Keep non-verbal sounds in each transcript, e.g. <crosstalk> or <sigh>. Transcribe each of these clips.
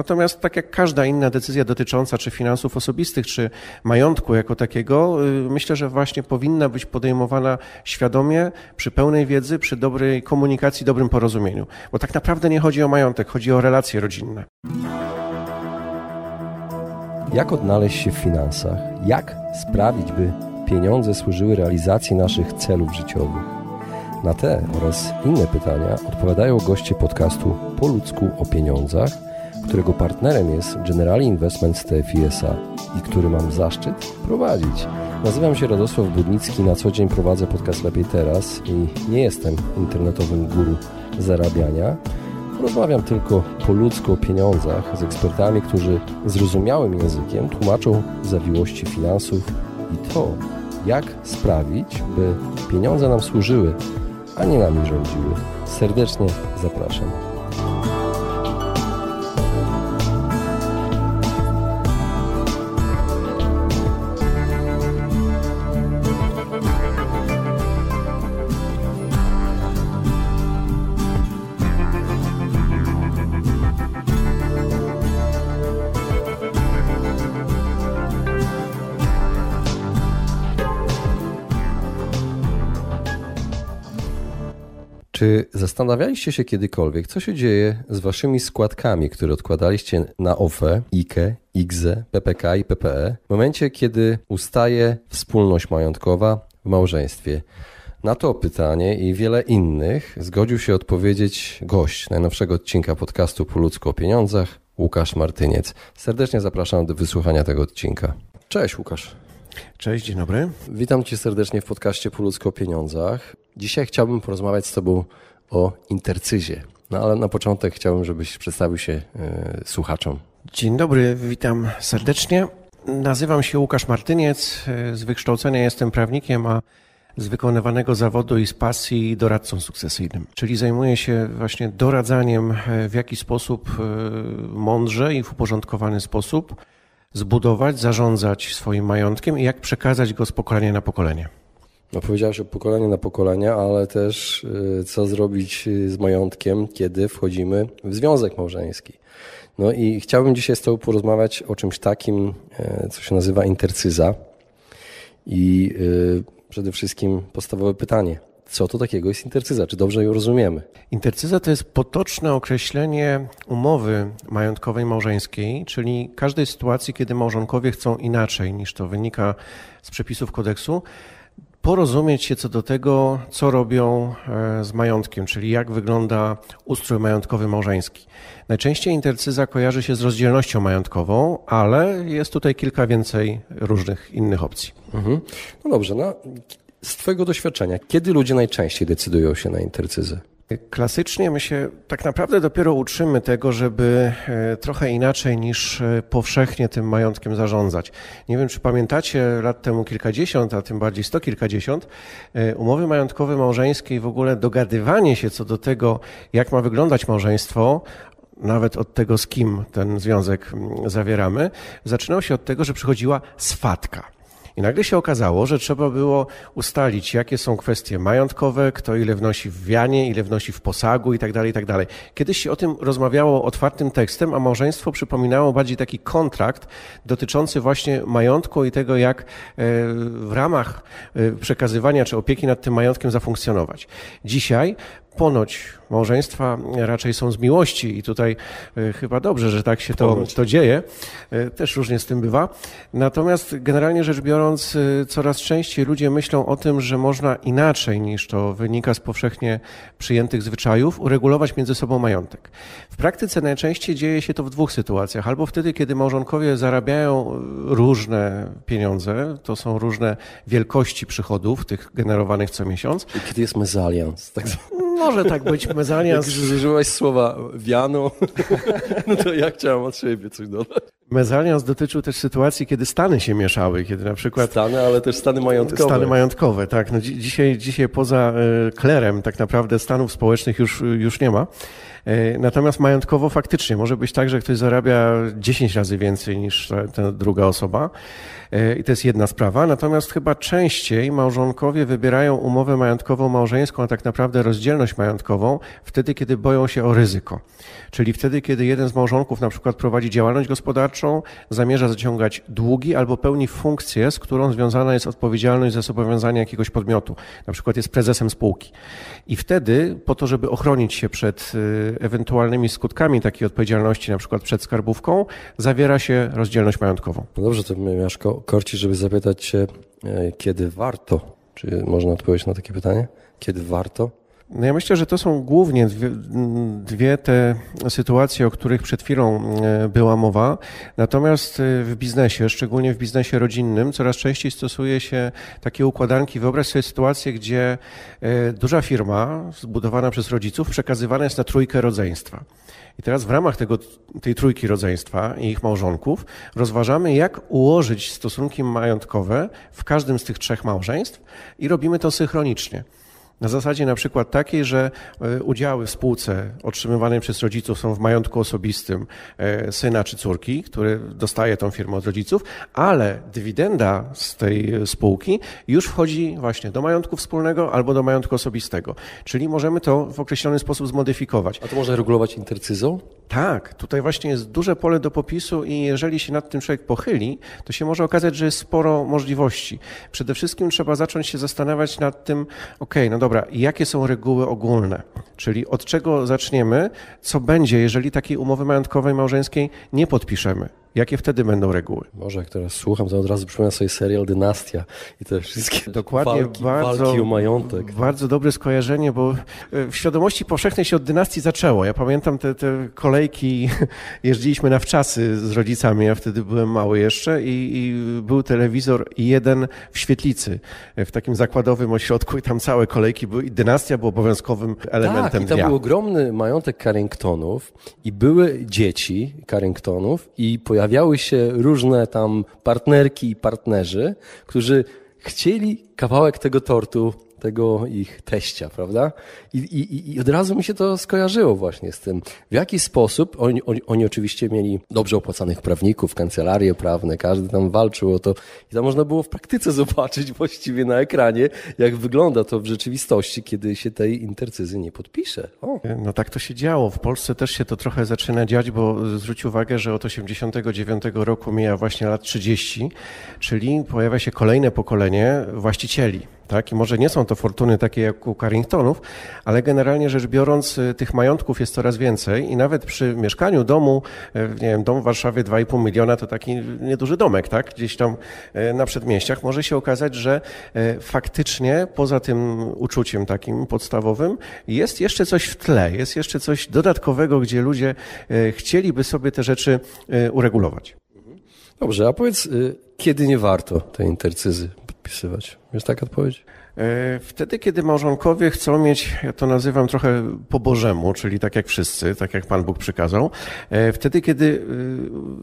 Natomiast tak jak każda inna decyzja dotycząca czy finansów osobistych, czy majątku jako takiego, y, myślę, że właśnie powinna być podejmowana świadomie, przy pełnej wiedzy, przy dobrej komunikacji, dobrym porozumieniu. Bo tak naprawdę nie chodzi o majątek, chodzi o relacje rodzinne. Jak odnaleźć się w finansach? Jak sprawić, by pieniądze służyły realizacji naszych celów życiowych? Na te oraz inne pytania odpowiadają goście podcastu Po ludzku o pieniądzach, którego partnerem jest Generali Investment TFISA i który mam zaszczyt prowadzić. Nazywam się Radosław Budnicki, na co dzień prowadzę podcast Lepiej Teraz i nie jestem internetowym guru zarabiania, Rozmawiam tylko po ludzku o pieniądzach z ekspertami, którzy zrozumiałym językiem tłumaczą zawiłości finansów i to, jak sprawić, by pieniądze nam służyły, a nie nami rządziły. Serdecznie zapraszam. Czy zastanawialiście się kiedykolwiek, co się dzieje z waszymi składkami, które odkładaliście na OFE, IKE, IGZE, PPK i PPE w momencie, kiedy ustaje wspólność majątkowa w małżeństwie? Na to pytanie i wiele innych zgodził się odpowiedzieć gość najnowszego odcinka podcastu Po ludzku o pieniądzach, Łukasz Martyniec. Serdecznie zapraszam do wysłuchania tego odcinka. Cześć Łukasz. Cześć, dzień dobry. Witam Cię serdecznie w podcaście Po ludzku o pieniądzach. Dzisiaj chciałbym porozmawiać z Tobą o intercyzie. No ale na początek chciałbym, żebyś przedstawił się y, słuchaczom. Dzień dobry, witam serdecznie. Nazywam się Łukasz Martyniec. E, z wykształcenia jestem prawnikiem, a z wykonywanego zawodu i z pasji doradcą sukcesyjnym. Czyli zajmuję się właśnie doradzaniem, e, w jaki sposób mądrze i w uporządkowany sposób zbudować, zarządzać swoim majątkiem i jak przekazać go z pokolenia na pokolenie. No powiedziałeś o pokolenie na pokolenie, ale też y, co zrobić y, z majątkiem, kiedy wchodzimy w związek małżeński. No i chciałbym dzisiaj z Tobą porozmawiać o czymś takim, e, co się nazywa intercyza. I y, przede wszystkim podstawowe pytanie – co to takiego jest intercyza? Czy dobrze ją rozumiemy? Intercyza to jest potoczne określenie umowy majątkowej małżeńskiej, czyli każdej sytuacji, kiedy małżonkowie chcą inaczej niż to wynika z przepisów kodeksu, porozumieć się co do tego, co robią e, z majątkiem, czyli jak wygląda ustrój majątkowy małżeński. Najczęściej intercyza kojarzy się z rozdzielnością majątkową, ale jest tutaj kilka więcej różnych innych opcji. Mhm. No dobrze, no, z Twojego doświadczenia, kiedy ludzie najczęściej decydują się na intercyzę? Klasycznie my się tak naprawdę dopiero uczymy tego, żeby e, trochę inaczej niż e, powszechnie tym majątkiem zarządzać. Nie wiem, czy pamiętacie lat temu kilkadziesiąt, a tym bardziej sto kilkadziesiąt, e, umowy majątkowe małżeńskie i w ogóle dogadywanie się co do tego, jak ma wyglądać małżeństwo, nawet od tego, z kim ten związek mm, zawieramy, zaczynał się od tego, że przychodziła swatka. I nagle się okazało, że trzeba było ustalić, jakie są kwestie majątkowe, kto ile wnosi w wianie, ile wnosi w posagu itd., tak itd. Tak Kiedyś się o tym rozmawiało otwartym tekstem, a małżeństwo przypominało bardziej taki kontrakt dotyczący właśnie majątku i tego, jak e, w ramach e, przekazywania czy opieki nad tym majątkiem zafunkcjonować. Dzisiaj ponoć małżeństwa raczej są z miłości i tutaj e, chyba dobrze, że tak się to, to dzieje. E, też różnie z tym bywa. Natomiast generalnie rzecz biorąc, e, coraz częściej ludzie myślą o tym, że można inaczej niż to wynika z powszechnie przyjętych zwyczajów, uregulować między sobą majątek. W praktyce najczęściej dzieje się to w dwóch sytuacjach. Albo wtedy, kiedy małżonkowie zarabiają różne pieniądze, to są różne wielkości przychodów, tych generowanych co miesiąc. I kiedy jest mezalians, tak może tak być, mezalians. Jak użyłeś słowa wiano, <laughs> no to ja chciałem od siebie coś dodać. Mezalians dotyczył też sytuacji, kiedy stany się mieszały, kiedy na przykład... Stany, ale też stany majątkowe. Stany majątkowe, tak. No, dzisiaj, dzisiaj poza e, klerem tak naprawdę stanów społecznych już, już nie ma. E, natomiast majątkowo faktycznie może być tak, że ktoś zarabia 10 razy więcej niż ta, ta druga osoba. E, I to jest jedna sprawa. Natomiast chyba częściej małżonkowie wybierają umowę majątkową małżeńską, a tak naprawdę rozdzielność majątkową wtedy, kiedy boją się o ryzyko. Czyli wtedy, kiedy jeden z małżonków na przykład prowadzi działalność gospodarczą, zamierza zaciągać długi albo pełni funkcję, z którą związana jest odpowiedzialność za zobowiązania jakiegoś podmiotu. Na przykład jest prezesem spółki. I wtedy, po to, żeby ochronić się przed y, ewentualnymi skutkami takiej odpowiedzialności, na przykład przed skarbówką, zawiera się rozdzielność majątkową. No dobrze, to miałeś korci, żeby zapytać się, e, kiedy warto? Czy można odpowiedzieć na takie pytanie? Kiedy warto? No ja myślę, że to są głównie dwie, dwie, te sytuacje, o których przed chwilą e, była mowa. Natomiast e, w biznesie, szczególnie w biznesie rodzinnym, coraz częściej stosuje się takie układanki. Wyobraź sobie sytuację, gdzie e, duża firma zbudowana przez rodziców przekazywana jest na trójkę rodzeństwa. I teraz w ramach tego, tej trójki rodzeństwa i ich małżonków rozważamy, jak ułożyć stosunki majątkowe w każdym z tych trzech małżeństw i robimy to synchronicznie. Na zasadzie na przykład takiej, że e, udziały w spółce otrzymywane przez rodziców są w majątku osobistym e, syna czy córki, który dostaje tą firmę od rodziców, ale dywidenda z tej spółki już wchodzi właśnie do majątku wspólnego albo do majątku osobistego. Czyli możemy to w określony sposób zmodyfikować. A to można regulować intercyzą? Tak, tutaj właśnie jest duże pole do popisu i jeżeli się nad tym człowiek pochyli, to się może okazać, że jest sporo możliwości. Przede wszystkim trzeba zacząć się zastanawiać nad tym, ok, no dobra, jakie są reguły ogólne, czyli od czego zaczniemy, co będzie, jeżeli takiej umowy majątkowej małżeńskiej nie podpiszemy. Jakie wtedy będą reguły? Może jak teraz słucham, to od razu przypomnę sobie serial Dynastia i te wszystkie Dokładnie, walki, bardzo, walki o majątek. Bardzo dobre skojarzenie, bo e, w świadomości powszechnej się od dynastii zaczęło. Ja pamiętam te, te kolejki, <laughs> jeździliśmy na wczasy z rodzicami, ja wtedy byłem mały jeszcze i, i był telewizor jeden w świetlicy, e, w takim zakładowym ośrodku i tam całe kolejki były i dynastia była obowiązkowym elementem tak, i tam dnia. był ogromny majątek Carringtonów i były dzieci Carringtonów i pojawiły pojawiały się różne tam partnerki i partnerzy, którzy chcieli kawałek tego tortu tego ich teścia, prawda? I, i, I od razu mi się to skojarzyło właśnie z tym, w jaki sposób oni, oni, oni oczywiście mieli dobrze opłacanych prawników, kancelarie prawne, każdy tam walczył o to i tam można było w praktyce <laughs> zobaczyć właściwie na ekranie, jak wygląda to w rzeczywistości, kiedy się tej intercyzy nie podpisze. O. No tak to się działo. W Polsce też się to trochę zaczyna dziać, bo zwróć uwagę, że od 89 roku mija właśnie lat 30, czyli pojawia się kolejne pokolenie właścicieli tak? I może nie są to fortuny takie jak u Carringtonów, ale generalnie rzecz biorąc y, tych majątków jest coraz więcej i nawet przy mieszkaniu domu, y, nie wiem, dom w Warszawie 2,5 miliona to taki nieduży domek, tak? Gdzieś tam y, na przedmieściach może się okazać, że faktycznie poza tym uczuciem takim podstawowym jest jeszcze coś w tle, jest jeszcze coś dodatkowego, gdzie ludzie chcieliby sobie te rzeczy uregulować. Dobrze, a powiedz, kiedy nie warto tej intercyzy podpisywać? Jest taka odpowiedź? E, wtedy, kiedy małżonkowie chcą mieć, ja to nazywam trochę po Bożemu, czyli tak jak wszyscy, tak jak Pan Bóg przykazał, e, wtedy, kiedy,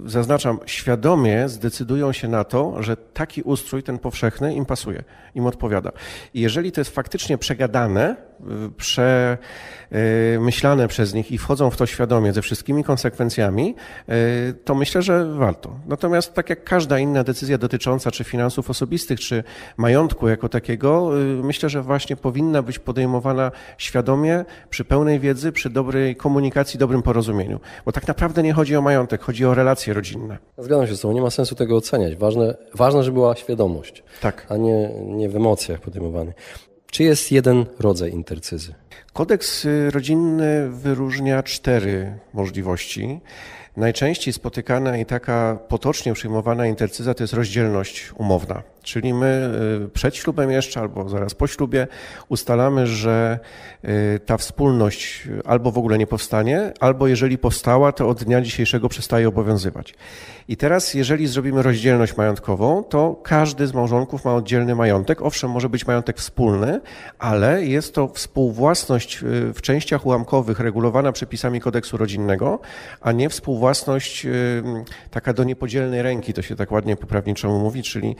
e, zaznaczam, świadomie zdecydują się na to, że taki ustrój, ten powszechny, im pasuje, im odpowiada. I jeżeli to jest faktycznie przegadane, przemyślane przez nich i wchodzą w to świadomie ze wszystkimi konsekwencjami, to myślę, że warto. Natomiast tak jak każda inna decyzja dotycząca czy finansów osobistych, czy majątku jako takiego, myślę, że właśnie powinna być podejmowana świadomie, przy pełnej wiedzy, przy dobrej komunikacji, dobrym porozumieniu. Bo tak naprawdę nie chodzi o majątek, chodzi o relacje rodzinne. Zgadzam się z tobą, nie ma sensu tego oceniać. Ważne, ważne żeby była świadomość, tak. a nie, nie w emocjach podejmowane. Czy jest jeden rodzaj intercyzy? Kodeks y, rodzinny wyróżnia cztery możliwości. Najczęściej spotykana i taka potocznie przyjmowana intercyza to jest rozdzielność umowna. Czyli my y, przed ślubem jeszcze albo zaraz po ślubie ustalamy, że y, ta wspólność albo w ogóle nie powstanie, albo jeżeli powstała, to od dnia dzisiejszego przestaje obowiązywać. I teraz, jeżeli zrobimy rozdzielność majątkową, to każdy z małżonków ma oddzielny majątek. Owszem, może być majątek wspólny, ale jest to współwłasność y, w częściach ułamkowych regulowana przepisami kodeksu rodzinnego, a nie współwłasność taka do niepodzielnej ręki, to się tak ładnie po prawniczemu mówi, czyli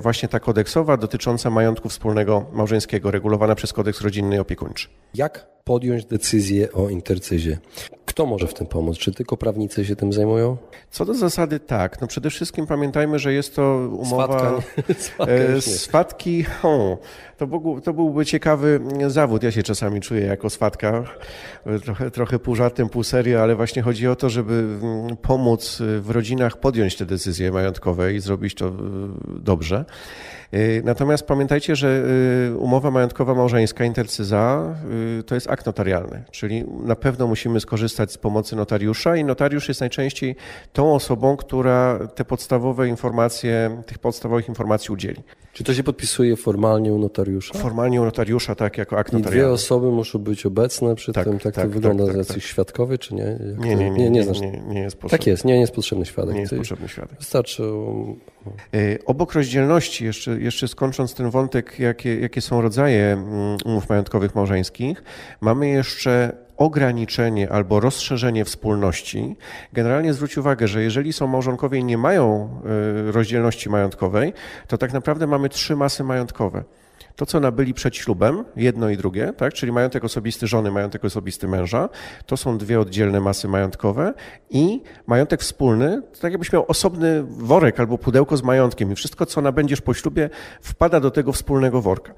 właśnie ta kodeksowa dotycząca majątku wspólnego małżeńskiego, regulowana przez kodeks rodzinny i opiekuńczy. Jak podjąć decyzję o intercyzie? Kto może w tym pomóc? Czy tylko prawnicy się tym zajmują? Co do zasady tak. No przede wszystkim pamiętajmy, że jest to umowa... Swatka, <laughs> Swatka e, swatki, o, to, był, to byłby ciekawy zawód. Ja się czasami czuję jako swatka, trochę, trochę pół żartem, pół serio, ale właśnie chodzi o to, żeby mm, pomóc w rodzinach podjąć te decyzje majątkowe i zrobić to e, dobrze. E, natomiast pamiętajcie, że umowa majątkowa małżeńska, intercyza, to jest akt notarialny, czyli na pewno musimy skorzystać z pomocy notariusza i notariusz jest najczęściej tą osobą, która te podstawowe informacje, tych podstawowych informacji udzieli. Czy to się podpisuje formalnie u notariusza? Formalnie u notariusza, tak, jako akt I notarialny. dwie osoby muszą być obecne przy Tak, tym, tak, tak, to wygląda, tak, tak, jacyś tak. świadkowie, czy nie? Nie, nie, nie, nie, nie, jest potrzebny. Tak jest, nie, nie jest potrzebny świadek. Nie jest potrzebny świadek. Wystarczy. E, Obok rozdzielności, jeszcze, jeszcze skończąc ten wątek, jakie, jakie są rodzaje mm, umów majątkowych małżeńskich, mamy jeszcze ograniczenie albo rozszerzenie wspólności. Generalnie zwróć uwagę, że jeżeli są małżonkowie i nie mają e, rozdzielności majątkowej, to tak naprawdę mamy trzy masy majątkowe. To, co nabyli przed ślubem, jedno i drugie, tak? czyli majątek osobisty żony, majątek osobisty męża, to są dwie oddzielne masy majątkowe i majątek wspólny, to tak jakbyś miał osobny worek albo pudełko z majątkiem i wszystko, co nabędziesz po ślubie, wpada do tego wspólnego worka.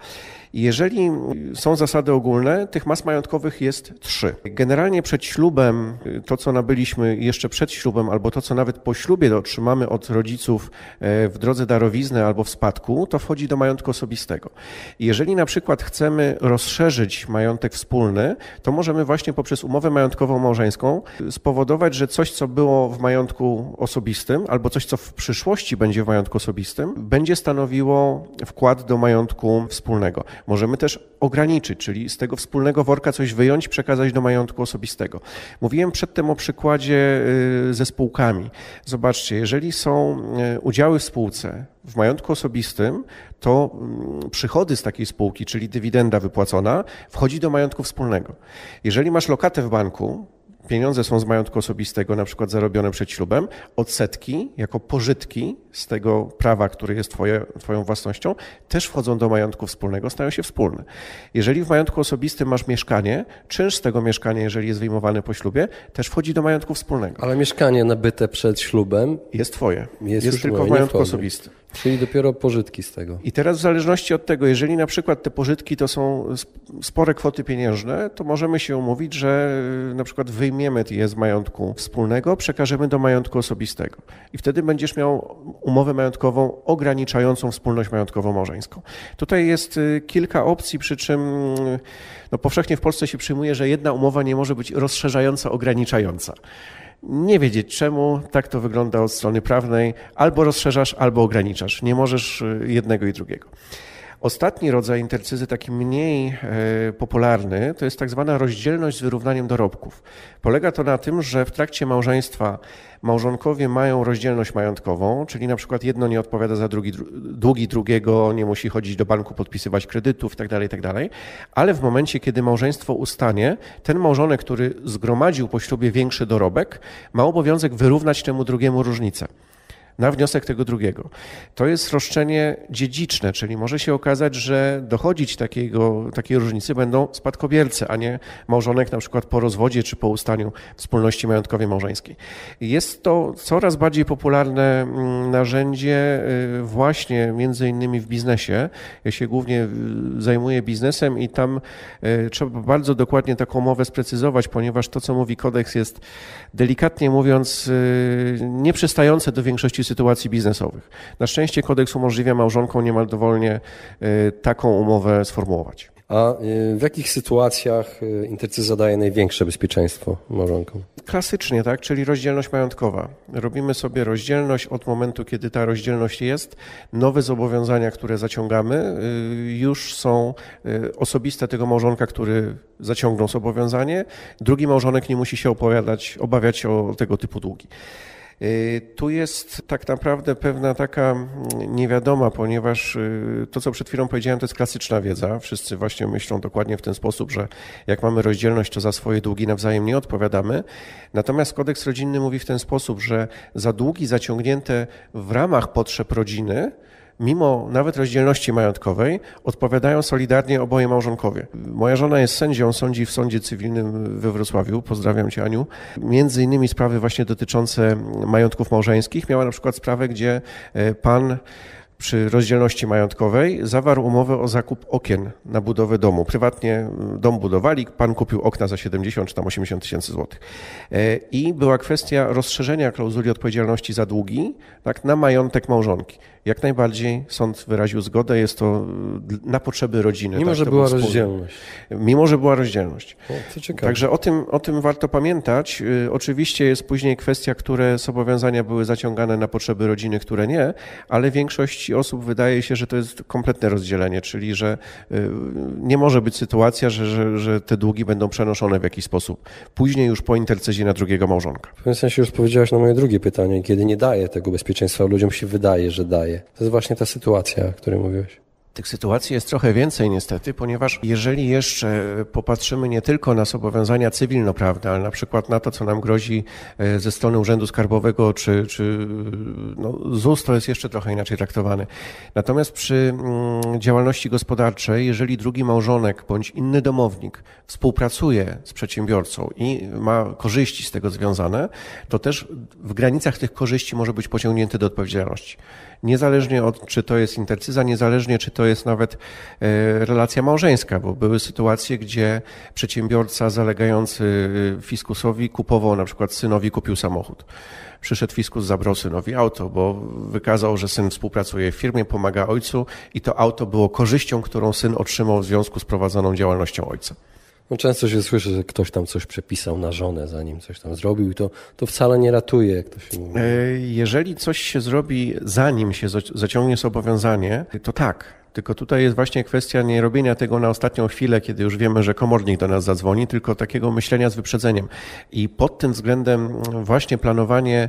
Jeżeli są zasady ogólne, tych mas majątkowych jest trzy. Generalnie przed ślubem, to co nabyliśmy jeszcze przed ślubem, albo to co nawet po ślubie otrzymamy od rodziców e, w drodze darowizny albo w spadku, to wchodzi do majątku osobistego. Jeżeli na przykład chcemy rozszerzyć majątek wspólny, to możemy właśnie poprzez umowę majątkową małżeńską spowodować, że coś, co było w majątku osobistym, albo coś, co w przyszłości będzie w majątku osobistym, będzie stanowiło wkład do majątku wspólnego. Możemy też ograniczyć, czyli z tego wspólnego worka coś wyjąć, przekazać do majątku osobistego. Mówiłem przedtem o przykładzie y, ze spółkami. Zobaczcie, jeżeli są y, udziały w spółce w majątku osobistym, to mm, przychody z takiej spółki, czyli dywidenda wypłacona, wchodzi do majątku wspólnego. Jeżeli masz lokatę w banku, pieniądze są z majątku osobistego, na przykład zarobione przed ślubem, odsetki jako pożytki z tego prawa, które jest twoje, Twoją własnością, też wchodzą do majątku wspólnego, stają się wspólne. Jeżeli w majątku osobistym masz mieszkanie, czynsz z tego mieszkania, jeżeli jest wyjmowany po ślubie, też wchodzi do majątku wspólnego. Ale mieszkanie nabyte przed ślubem, Jest Twoje. Jest Jest, tylko moje, w majątku osobistym. Czyli dopiero pożytki z tego. I teraz w zależności od tego, jeżeli na przykład te pożytki to są sp- spore kwoty pieniężne, to możemy się umówić, że y, na przykład wyjmiemy je z majątku wspólnego, przekażemy do majątku osobistego. I wtedy będziesz miał umowę majątkową ograniczającą wspólność majątkową małżeńską. Tutaj jest y, kilka opcji, przy czym y, no, powszechnie w Polsce się przyjmuje, że jedna umowa nie może być rozszerzająca, ograniczająca. Nie wiedzieć czemu, tak to wygląda od strony prawnej. Albo rozszerzasz, albo ograniczasz. Nie możesz y, jednego i drugiego. Ostatni rodzaj intercyzy, taki mniej e, popularny, to jest tak zwana rozdzielność z wyrównaniem dorobków. Polega to na tym, że w trakcie małżeństwa małżonkowie mają rozdzielność majątkową, czyli na przykład jedno nie odpowiada za drugi, dru- długi drugiego, nie musi chodzić do banku, podpisywać kredytów itd., itd. Ale w momencie, kiedy małżeństwo ustanie, ten małżonek, który zgromadził po ślubie większy dorobek, ma obowiązek wyrównać temu drugiemu różnicę na wniosek tego drugiego. To jest roszczenie dziedziczne, czyli może się okazać, że dochodzić takiego, takiej różnicy będą spadkobiercy, a nie małżonek na przykład po rozwodzie czy po ustaniu wspólności majątkowej małżeńskiej. Jest to coraz bardziej popularne mm, narzędzie y, właśnie między innymi w biznesie. Ja się głównie y, zajmuję biznesem i tam y, trzeba bardzo dokładnie taką umowę sprecyzować, ponieważ to, co mówi kodeks jest delikatnie mówiąc nieprzystające do większości sytuacji biznesowych. Na szczęście kodeks umożliwia małżonkom niemal dowolnie y, taką umowę sformułować. A y, w jakich sytuacjach y, intercyza daje największe bezpieczeństwo małżonkom? Klasycznie, tak, czyli rozdzielność majątkowa. Robimy sobie rozdzielność od momentu, kiedy ta rozdzielność jest. Nowe zobowiązania, które zaciągamy, już są osobiste tego małżonka, który zaciągnął zobowiązanie. Drugi małżonek nie musi się opowiadać, obawiać się o tego typu długi. Y, Tu jest tak naprawdę pewna taka mm, niewiadoma, ponieważ y, to, co przed chwilą powiedziałem, to jest klasyczna wiedza. Wszyscy właśnie myślą dokładnie w ten sposób, że jak mamy rozdzielność, to za swoje długi nawzajem nie odpowiadamy. Natomiast kodeks rodzinny mówi w ten sposób, że za długi zaciągnięte w ramach potrzeb rodziny mimo nawet rozdzielności majątkowej, odpowiadają solidarnie oboje małżonkowie. Moja żona jest sędzią, sądzi w sądzie cywilnym we Wrocławiu. Pozdrawiam cię, Aniu. Między innymi sprawy właśnie dotyczące majątków małżeńskich. Miała na przykład sprawę, gdzie e, pan przy rozdzielności majątkowej zawarł umowę o zakup okien na budowę domu. Prywatnie mm, dom budowali, pan kupił okna za 70 czy tam 80 tysięcy złotych. E, I była kwestia rozszerzenia klauzuli odpowiedzialności za długi tak, na majątek małżonki. Jak najbardziej sąd wyraził zgodę, jest to mm, na potrzeby rodziny. Mimo, tak, że była rozdzielność. Mimo, że była rozdzielność. O, ciekawe. Także o tym, o tym warto pamiętać. Y, Oczywiście jest później kwestia, które zobowiązania były zaciągane na potrzeby rodziny, które nie, ale osób wydaje się, że to jest kompletne rozdzielenie, czyli że y, nie może być sytuacja, że, że, że te długi będą przenoszone w jakiś sposób. Później już po intercezji na drugiego małżonka. W pewnym sensie już odpowiedziałeś na moje drugie pytanie. Kiedy nie daje tego bezpieczeństwa, ludziom się wydaje, że daje. To jest właśnie ta sytuacja, o której mówiłeś. Tych sytuacji jest trochę więcej niestety, ponieważ jeżeli jeszcze popatrzymy nie tylko na zobowiązania cywilnoprawne, ale na przykład na to, co nam grozi e, ze strony Urzędu Skarbowego czy, czy no, ZUS, to jest jeszcze trochę inaczej traktowany. Natomiast przy mm, działalności gospodarczej, jeżeli drugi małżonek bądź inny domownik współpracuje z przedsiębiorcą i ma korzyści z tego związane, to też w granicach tych korzyści może być pociągnięty do odpowiedzialności niezależnie od czy to jest intercyza, niezależnie czy to jest nawet e, relacja małżeńska, bo były sytuacje, gdzie przedsiębiorca zalegający e, fiskusowi kupował, na przykład synowi kupił samochód. Przyszedł fiskus, zabrał synowi auto, bo wykazał, że syn współpracuje w firmie, pomaga ojcu i to auto było korzyścią, którą syn otrzymał w związku z prowadzoną działalnością ojca. No często się słyszy, że ktoś tam coś przepisał na żonę, zanim coś tam zrobił i to, to wcale nie ratuje, jak to się mówi. E, Jeżeli coś się zrobi, zanim się zaciągnie zobowiązanie, to tak. Tylko tutaj jest właśnie kwestia nie robienia tego na ostatnią chwilę, kiedy już wiemy, że komornik do nas zadzwoni, tylko takiego myślenia z wyprzedzeniem. I pod tym względem właśnie planowanie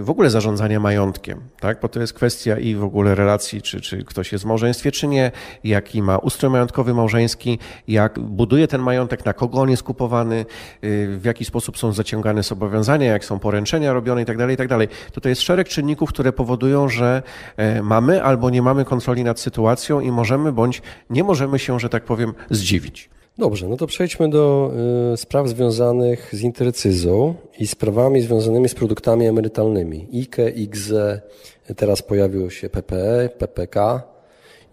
w ogóle zarządzania majątkiem, tak? bo to jest kwestia i w ogóle relacji, czy, czy ktoś jest w małżeństwie, czy nie, jaki ma ustrój majątkowy małżeński, jak buduje ten majątek, na kogo on jest kupowany, y, w jaki sposób są zaciągane zobowiązania, jak są poręczenia robione itd., itd. Tutaj jest szereg czynników, które powodują, że e, mamy albo nie mamy kontroli nad sytuacją i możemy bądź nie możemy się, że tak powiem, zdziwić. Dobrze, no to przejdźmy do y, spraw związanych z intercyzą i sprawami związanymi z produktami emerytalnymi. IKE, IGZE, teraz pojawiło się PPE, PPK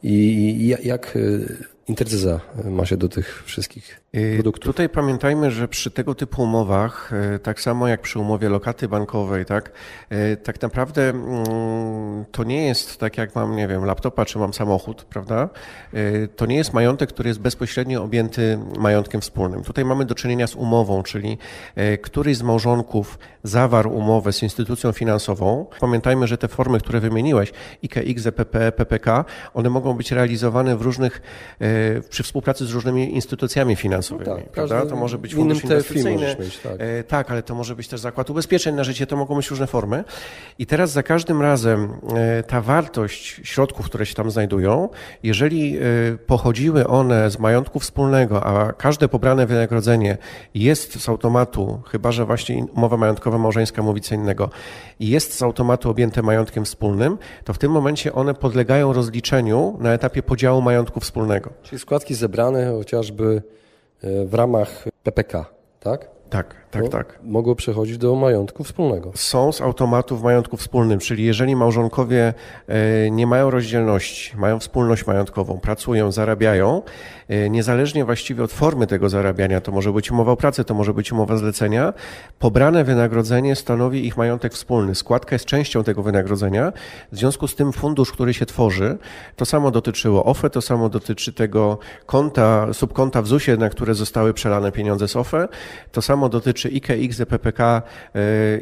i, i jak y, intercyza ma się do tych wszystkich produktów? Tutaj pamiętajmy, że przy tego typu umowach, y, tak samo jak przy umowie lokaty bankowej, tak, y, tak naprawdę mm, to nie jest tak jak mam, nie wiem, laptopa czy mam samochód, prawda? Y, To nie jest majątek, który jest bezpośrednio objęty majątkiem wspólnym. Tutaj mamy do czynienia z umową, czyli y, któryś z małżonków zawarł umowę z instytucją finansową. Pamiętajmy, że te formy, które wymieniłeś, IKX, PPE, PPK, one mogą być realizowane w różnych, y, przy współpracy z różnymi instytucjami finansowymi, No tak, prawda? To może być fundusz inwestycyjny. mieć, tak. E, Tak, ale to może być też zakład ubezpieczeń na życie, to mogą być różne formy. I teraz za każdym razem e, ta wartość środków, które się tam znajdują, jeżeli e, pochodziły one z majątku wspólnego, a każde pobrane wynagrodzenie jest z automatu, chyba że właśnie umowa majątkowa małżeńska mówi co innego, jest z automatu objęte majątkiem wspólnym, to w tym momencie one podlegają rozliczeniu na etapie podziału majątku wspólnego. Czyli składki zebrane chociażby w ramach PPK, tak? Tak, tak, To tak. Mogło przechodzić do majątku wspólnego. są z automatu w majątku wspólnym, czyli jeżeli małżonkowie e, nie mają rozdzielności, mają wspólność majątkową, pracują, zarabiają, e, niezależnie właściwie od formy tego zarabiania, to może być umowa o pracę, to może być umowa zlecenia, pobrane wynagrodzenie stanowi ich majątek wspólny. Składka jest częścią tego wynagrodzenia, w związku z tym fundusz, który się tworzy, to samo dotyczyło OFE, to samo dotyczy tego konta, subkonta w ZUS-ie, na które zostały przelane pieniądze z OFE, to samo dotyczy IKE, IGZE, PPK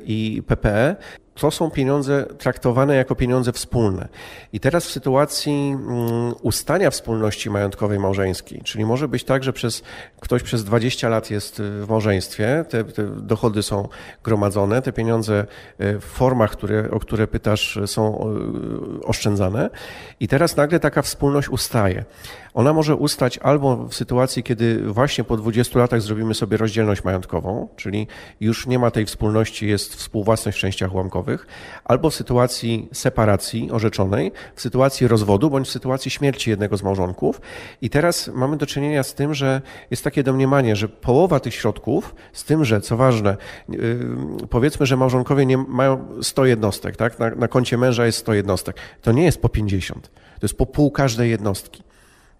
i PPE. To są pieniądze traktowane jako pieniądze wspólne. I teraz w sytuacji mm, ustania wspólności majątkowej małżeńskiej, czyli może być tak, że przez, ktoś przez 20 lat jest y, w małżeństwie, te, te dochody są gromadzone, te pieniądze y, w formach, które, o które pytasz, są oszczędzane i teraz nagle taka wspólność ustaje. Ona może ustać albo w sytuacji, kiedy właśnie po 20 latach zrobimy sobie rozdzielność majątkową, czyli już nie ma tej wspólności, jest współwłasność w częściach ułamkowych, albo w sytuacji separacji orzeczonej, w sytuacji rozwodu bądź w sytuacji śmierci jednego z małżonków. I teraz mamy do czynienia z tym, że jest takie domniemanie, że połowa tych środków, z tym, że co ważne, yy, powiedzmy, że małżonkowie nie mają 100 jednostek, tak? Na, na koncie męża jest 100 jednostek. To nie jest po 50, to jest po pół każdej jednostki.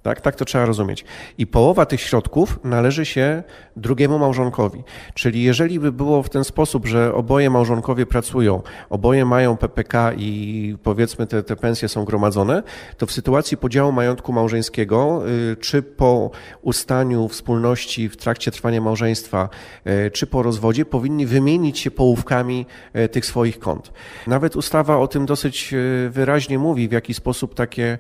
Tak, tak to trzeba rozumieć. I połowa tych środków należy się drugiemu małżonkowi. Czyli jeżeli by było w ten sposób, że oboje małżonkowie pracują, oboje mają PPK i powiedzmy te, te pensje są gromadzone, to w sytuacji podziału majątku małżeńskiego, y, czy po ustaniu wspólności w trakcie trwania małżeństwa, y, czy po rozwodzie, powinni wymienić się połówkami y, tych swoich kont. Nawet ustawa o tym dosyć wyraźnie mówi, w jaki sposób takie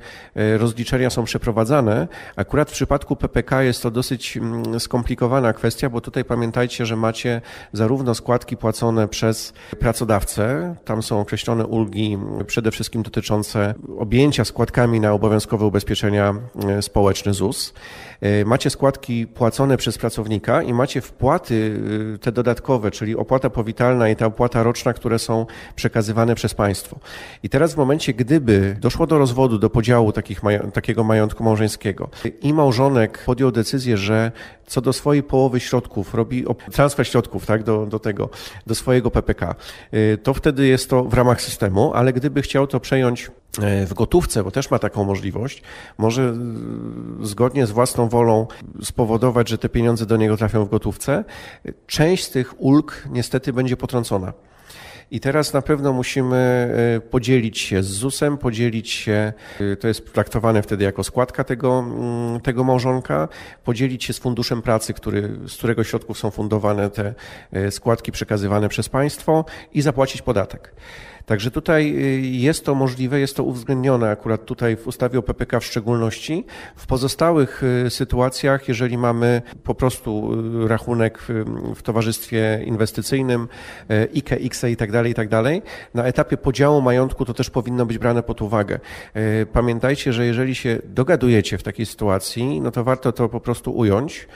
rozliczenia są przeprowadzane Akurat w przypadku PPK jest to dosyć mm, skomplikowana kwestia, bo tutaj pamiętajcie, że macie zarówno składki płacone przez pracodawcę, tam są określone ulgi przede wszystkim dotyczące objęcia składkami na obowiązkowe ubezpieczenia e, społeczne ZUS. E, macie składki płacone przez pracownika i macie wpłaty e, te dodatkowe, czyli opłata powitalna i ta opłata roczna, które są przekazywane przez państwo. I teraz w momencie, gdyby doszło do rozwodu, do podziału takich, takiego majątku małżeńskiego, i małżonek podjął decyzję, że co do swojej połowy środków robi transfer środków tak, do, do tego, do swojego PPK, y, to wtedy jest to w ramach systemu, ale gdyby chciał to przejąć w gotówce, bo też ma taką możliwość, może y, zgodnie z własną wolą spowodować, że te pieniądze do niego trafią w gotówce. Część z tych ulg niestety będzie potrącona. I teraz na pewno musimy e, podzielić się z ZUS-em, podzielić się, e, to jest traktowane wtedy jako składka tego, mm, tego małżonka, podzielić się z funduszem pracy, który, z którego środków są fundowane te e, składki przekazywane przez państwo i zapłacić podatek. Także tutaj y, jest to możliwe, jest to uwzględnione akurat tutaj w ustawie o PPK w szczególności. W pozostałych y, sytuacjach, jeżeli mamy po prostu y, rachunek w, towarzystwie inwestycyjnym, IKE, IKSE i tak dalej, i tak dalej, na etapie podziału majątku to też powinno być brane pod uwagę. Pamiętajcie, że jeżeli się dogadujecie w takiej sytuacji, no to warto to po prostu ująć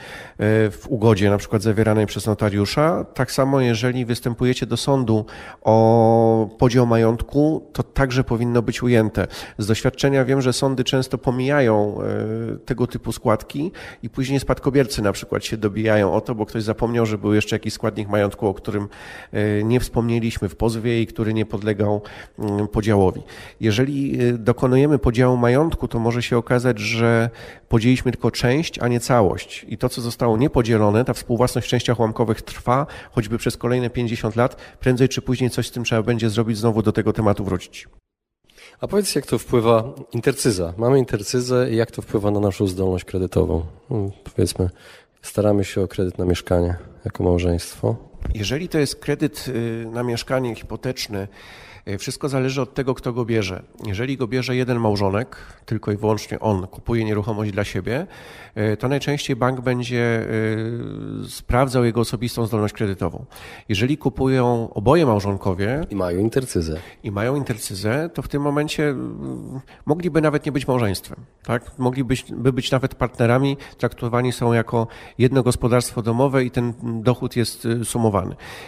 w ugodzie, na przykład zawieranej przez notariusza. Tak samo, jeżeli występujecie do sądu o podział o majątku, to także powinno być ujęte. Z doświadczenia wiem, że sądy często pomijają e, tego typu składki i później spadkobiercy na przykład się dobijają o to, bo ktoś zapomniał, że był jeszcze jakiś składnik majątku, o którym e, nie wspomnieliśmy w pozwie i który nie podlegał mm, podziałowi. Jeżeli e, dokonujemy podziału majątku, to może się okazać, że podzieliliśmy tylko część, a nie całość. I to, co zostało niepodzielone, ta współwłasność w częściach ułamkowych trwa, choćby przez kolejne 50 lat, prędzej czy później coś z tym trzeba będzie zrobić, znowu do tego tematu wrócić. A powiedz, jak to wpływa intercyza? Mamy intercyzę i jak to wpływa na naszą zdolność kredytową? Hmm, powiedzmy, staramy się o kredyt na mieszkanie jako małżeństwo. Jeżeli to jest kredyt y, na mieszkanie hipoteczny, y, wszystko zależy od tego, kto go bierze. Jeżeli go bierze jeden małżonek, tylko i wyłącznie on kupuje nieruchomość dla siebie, E, to najczęściej bank będzie e, sprawdzał jego osobistą zdolność kredytową. Jeżeli kupują oboje małżonkowie i mają intercyzę, i mają intercyzę, to w tym momencie mogliby nawet nie być małżeństwem. Tak? Mogliby by być nawet partnerami, traktowani są jako jedno gospodarstwo domowe i ten dochód jest y,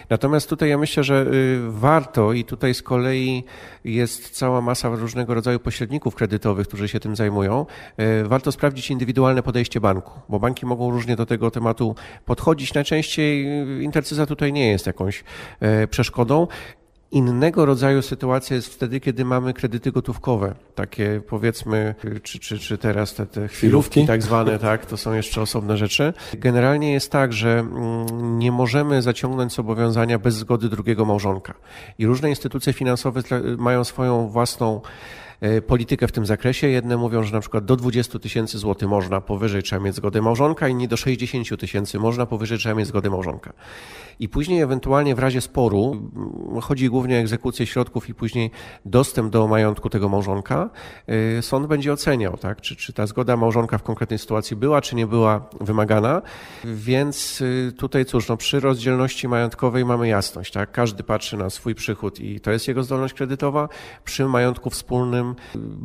Natomiast tutaj ja myślę, że y, warto i tutaj z kolei jest cała masa różnego rodzaju pośredników kredytowych, którzy się tym zajmują, y, warto sprawdzić indywidualne podejście banku, bo banki mogą różnie do tego tematu podchodzić. Najczęściej intercyza tutaj nie jest jakąś przeszkodą. Innego rodzaju sytuacja jest wtedy, kiedy mamy kredyty gotówkowe, takie powiedzmy, czy, czy, czy teraz te, te chwilówki tak zwane, tak, to są jeszcze osobne rzeczy. Generalnie jest tak, że mm, nie możemy zaciągnąć zobowiązania bez zgody drugiego małżonka. I różne instytucje finansowe mają swoją własną E, politykę w tym zakresie. Jedne mówią, że na przykład do 20 tysięcy złotych można, powyżej trzeba mieć zgodę małżonka, inni do 60 tysięcy można, powyżej trzeba mieć zgodę małżonka. I później ewentualnie w razie sporu, mm, chodzi głównie o egzekucję środków i później dostęp do majątku tego małżonka, e, sąd będzie oceniał, tak, czy, czy ta zgoda małżonka w konkretnej sytuacji była, czy nie była wymagana. Więc e, tutaj cóż, no przy rozdzielności majątkowej mamy jasność, tak, każdy patrzy na swój przychód i to jest jego zdolność kredytowa. Przy majątku wspólnym którym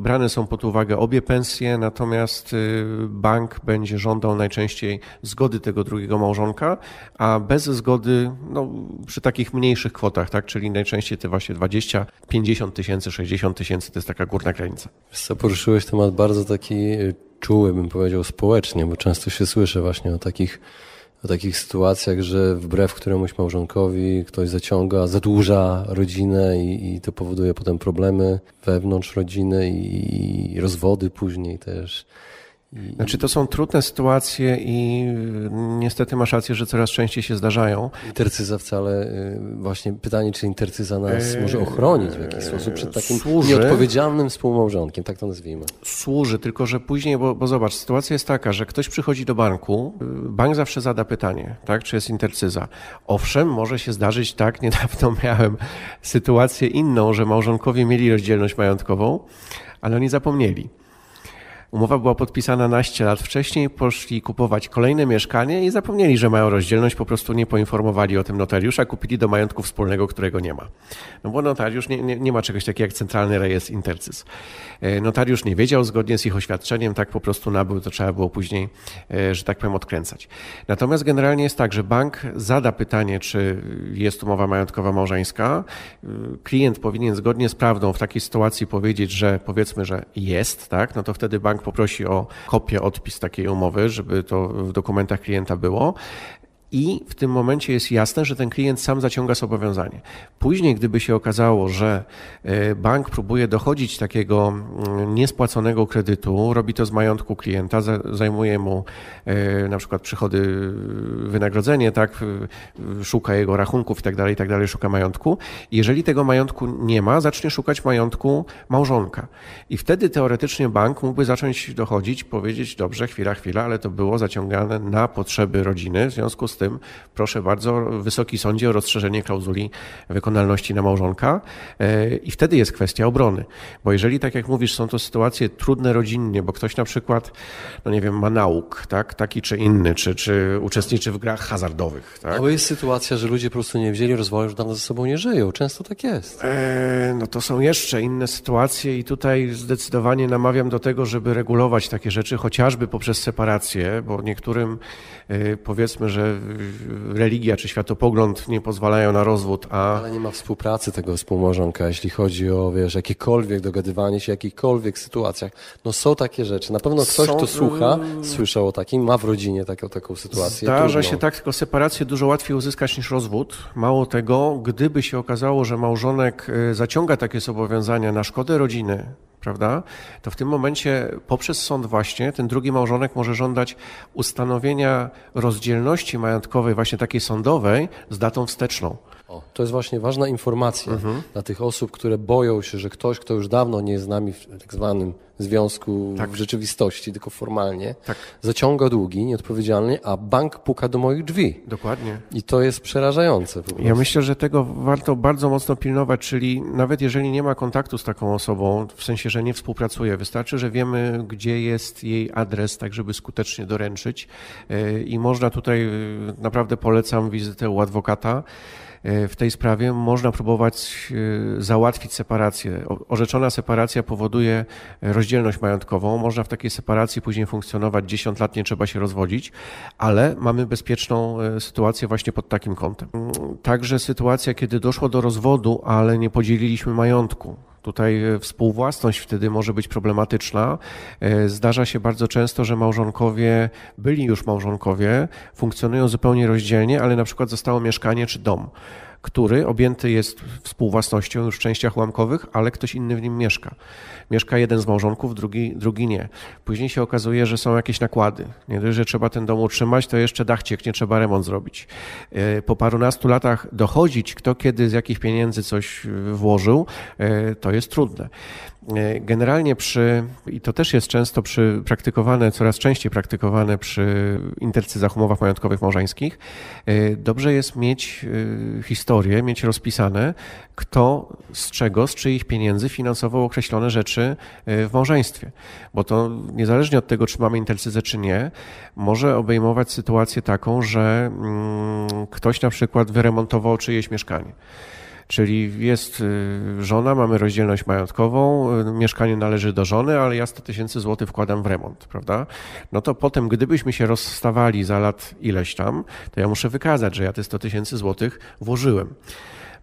brane są pod uwagę obie pensje, natomiast y, bank będzie żądał najczęściej zgody tego drugiego małżonka, a bez zgody no, przy takich mniejszych kwotach, tak, czyli najczęściej te właśnie 20, 50 tysięcy, 60 tysięcy to jest taka górna granica. Co poruszyłeś temat bardzo taki y, czuły, bym powiedział, społecznie, bo często się słyszy właśnie o takich o takich sytuacjach, że wbrew któremuś małżonkowi ktoś zaciąga, zadłuża rodzinę i, i to powoduje potem problemy wewnątrz rodziny i, i rozwody później też. Znaczy to są trudne sytuacje i niestety masz rację, że coraz częściej się zdarzają. Intercyza wcale, y, właśnie pytanie, czy intercyza nas eee, może ochronić w jakiś sposób przed takim służy, nieodpowiedzialnym współmałżonkiem, tak to nazwijmy. Służy, tylko że później, bo, bo zobacz, sytuacja jest taka, że ktoś przychodzi do banku, bank zawsze zada pytanie, tak, czy jest intercyza. Owszem, może się zdarzyć tak, <laughs> niedawno miałem sytuację inną, że małżonkowie mieli rozdzielność majątkową, ale oni zapomnieli. Umowa była podpisana naście lat wcześniej, poszli kupować kolejne mieszkanie i zapomnieli, że mają rozdzielność, po prostu nie poinformowali o tym notariusza, kupili do majątku wspólnego, którego nie ma. No bo notariusz nie, nie, nie ma czegoś takiego jak centralny rejestr intercys. E, notariusz nie wiedział zgodnie z ich oświadczeniem, tak po prostu nabył, to trzeba było później, e, że tak powiem, odkręcać. Natomiast generalnie jest tak, że bank zada pytanie, czy jest umowa majątkowa małżeńska. E, klient powinien zgodnie z prawdą w takiej sytuacji powiedzieć, że powiedzmy, że jest, tak, no to wtedy bank poprosi o kopię, odpis takiej umowy, żeby to w dokumentach klienta było i w tym momencie jest jasne, że ten klient sam zaciąga zobowiązanie. Później, gdyby się okazało, że e, bank próbuje dochodzić takiego mm, niespłaconego kredytu, robi to z majątku klienta, zajmuje mu e, na przykład przychody, wynagrodzenie, tak, szuka jego rachunków i tak dalej, i tak szuka majątku. Jeżeli tego majątku nie ma, zacznie szukać majątku małżonka. I wtedy teoretycznie bank mógłby zacząć dochodzić, powiedzieć, dobrze, chwila, chwila, ale to było zaciągane na potrzeby rodziny, w związku z z tym proszę bardzo, Wysoki Sądzie o rozszerzenie klauzuli wykonalności na małżonka e, i wtedy jest kwestia obrony. Bo jeżeli, tak jak mówisz, są to sytuacje trudne rodzinnie, bo ktoś na przykład, no nie wiem, ma nauk, tak, taki czy inny, czy, czy uczestniczy w grach hazardowych. Tak? Albo jest sytuacja, że ludzie po prostu nie wzięli rozwoju, już dawno ze sobą nie żyją. Często tak jest. E, no to są jeszcze inne sytuacje i tutaj zdecydowanie namawiam do tego, żeby regulować takie rzeczy, chociażby poprzez separację, bo niektórym e, powiedzmy, że religia czy światopogląd nie pozwalają na rozwód, a... Ale nie ma współpracy tego współmałżonka, jeśli chodzi o, wiesz, jakiekolwiek dogadywanie się, jakichkolwiek sytuacjach. No są takie rzeczy. Na pewno ktoś, są... kto słucha, słyszał o takim, ma w rodzinie taką, taką sytuację. Zdarza trudną. się tak, tylko separację dużo łatwiej uzyskać niż rozwód. Mało tego, gdyby się okazało, że małżonek y, zaciąga takie zobowiązania na szkodę rodziny, prawda? To w tym momencie poprzez sąd właśnie ten drugi małżonek może żądać ustanowienia rozdzielności majątkowej, właśnie takiej sądowej, z datą wsteczną. O, to jest właśnie ważna informacja mhm. dla tych osób, które boją się, że ktoś, kto już dawno nie jest z nami w tak zwanym związku tak. w rzeczywistości, tylko formalnie, tak. zaciąga długi nieodpowiedzialnie, a bank puka do moich drzwi. Dokładnie. I to jest przerażające. Ja myślę, że tego warto bardzo mocno pilnować, czyli nawet jeżeli nie ma kontaktu z taką osobą, w sensie, że nie współpracuje, wystarczy, że wiemy, gdzie jest jej adres, tak żeby skutecznie doręczyć e, i można tutaj, e, naprawdę polecam wizytę u adwokata, w tej sprawie można próbować e, załatwić separację. Orzeczona separacja powoduje rozdzielność majątkową. Można w takiej separacji później funkcjonować 10 lat, nie trzeba się rozwodzić, ale mamy bezpieczną e, sytuację właśnie pod takim kątem. Także sytuacja, kiedy doszło do rozwodu, ale nie podzieliliśmy majątku. Tutaj współwłasność wtedy może być problematyczna. Zdarza się bardzo często, że małżonkowie, byli już małżonkowie, funkcjonują zupełnie rozdzielnie, ale na przykład zostało mieszkanie czy dom który objęty jest współwłasnością już w częściach ułamkowych, ale ktoś inny w nim mieszka. Mieszka jeden z małżonków, drugi, drugi nie. Później się okazuje, że są jakieś nakłady. Nie dość, że trzeba ten dom utrzymać, to jeszcze dach cieknie, trzeba remont zrobić. E, po parunastu latach dochodzić, kto kiedy z jakich pieniędzy coś włożył, e, to jest trudne. E, generalnie przy, i to też jest często przy praktykowane, coraz częściej praktykowane przy intercyzach, umowach majątkowych małżeńskich, e, dobrze jest mieć e, historię, mieć rozpisane, kto z czego, z czyich pieniędzy finansował określone rzeczy w małżeństwie. Bo to niezależnie od tego, czy mamy intercyzę, czy nie, może obejmować sytuację taką, że mm, ktoś na przykład wyremontował czyjeś mieszkanie Czyli jest y, żona, mamy rozdzielność majątkową, y, mieszkanie należy do żony, ale ja 100 tysięcy złotych wkładam w remont, prawda? No to potem, gdybyśmy się rozstawali za lat ileś tam, to ja muszę wykazać, że ja te 100 tysięcy złotych włożyłem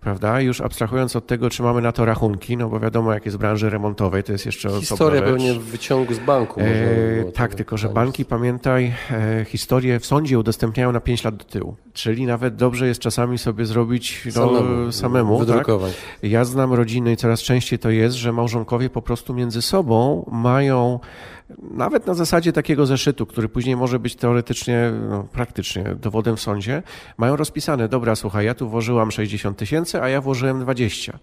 prawda? Już abstrahując od tego, czy mamy na to rachunki, no bo wiadomo, jak jest w branży remontowej, to jest jeszcze Historia pewnie w wyciągu z banku. E, tak, tylko że banki, pamiętaj, e, historię w sądzie udostępniają na 5 lat do tyłu. Czyli nawet dobrze jest czasami sobie zrobić no, samemu. samemu wydrukować. Tak? Ja znam rodziny i coraz częściej to jest, że małżonkowie po prostu między sobą mają nawet na zasadzie takiego zeszytu, który później może być teoretycznie, no, praktycznie dowodem w sądzie, mają rozpisane, dobra, słuchaj, ja tu włożyłam 60 tysięcy, a ja włożyłem 20.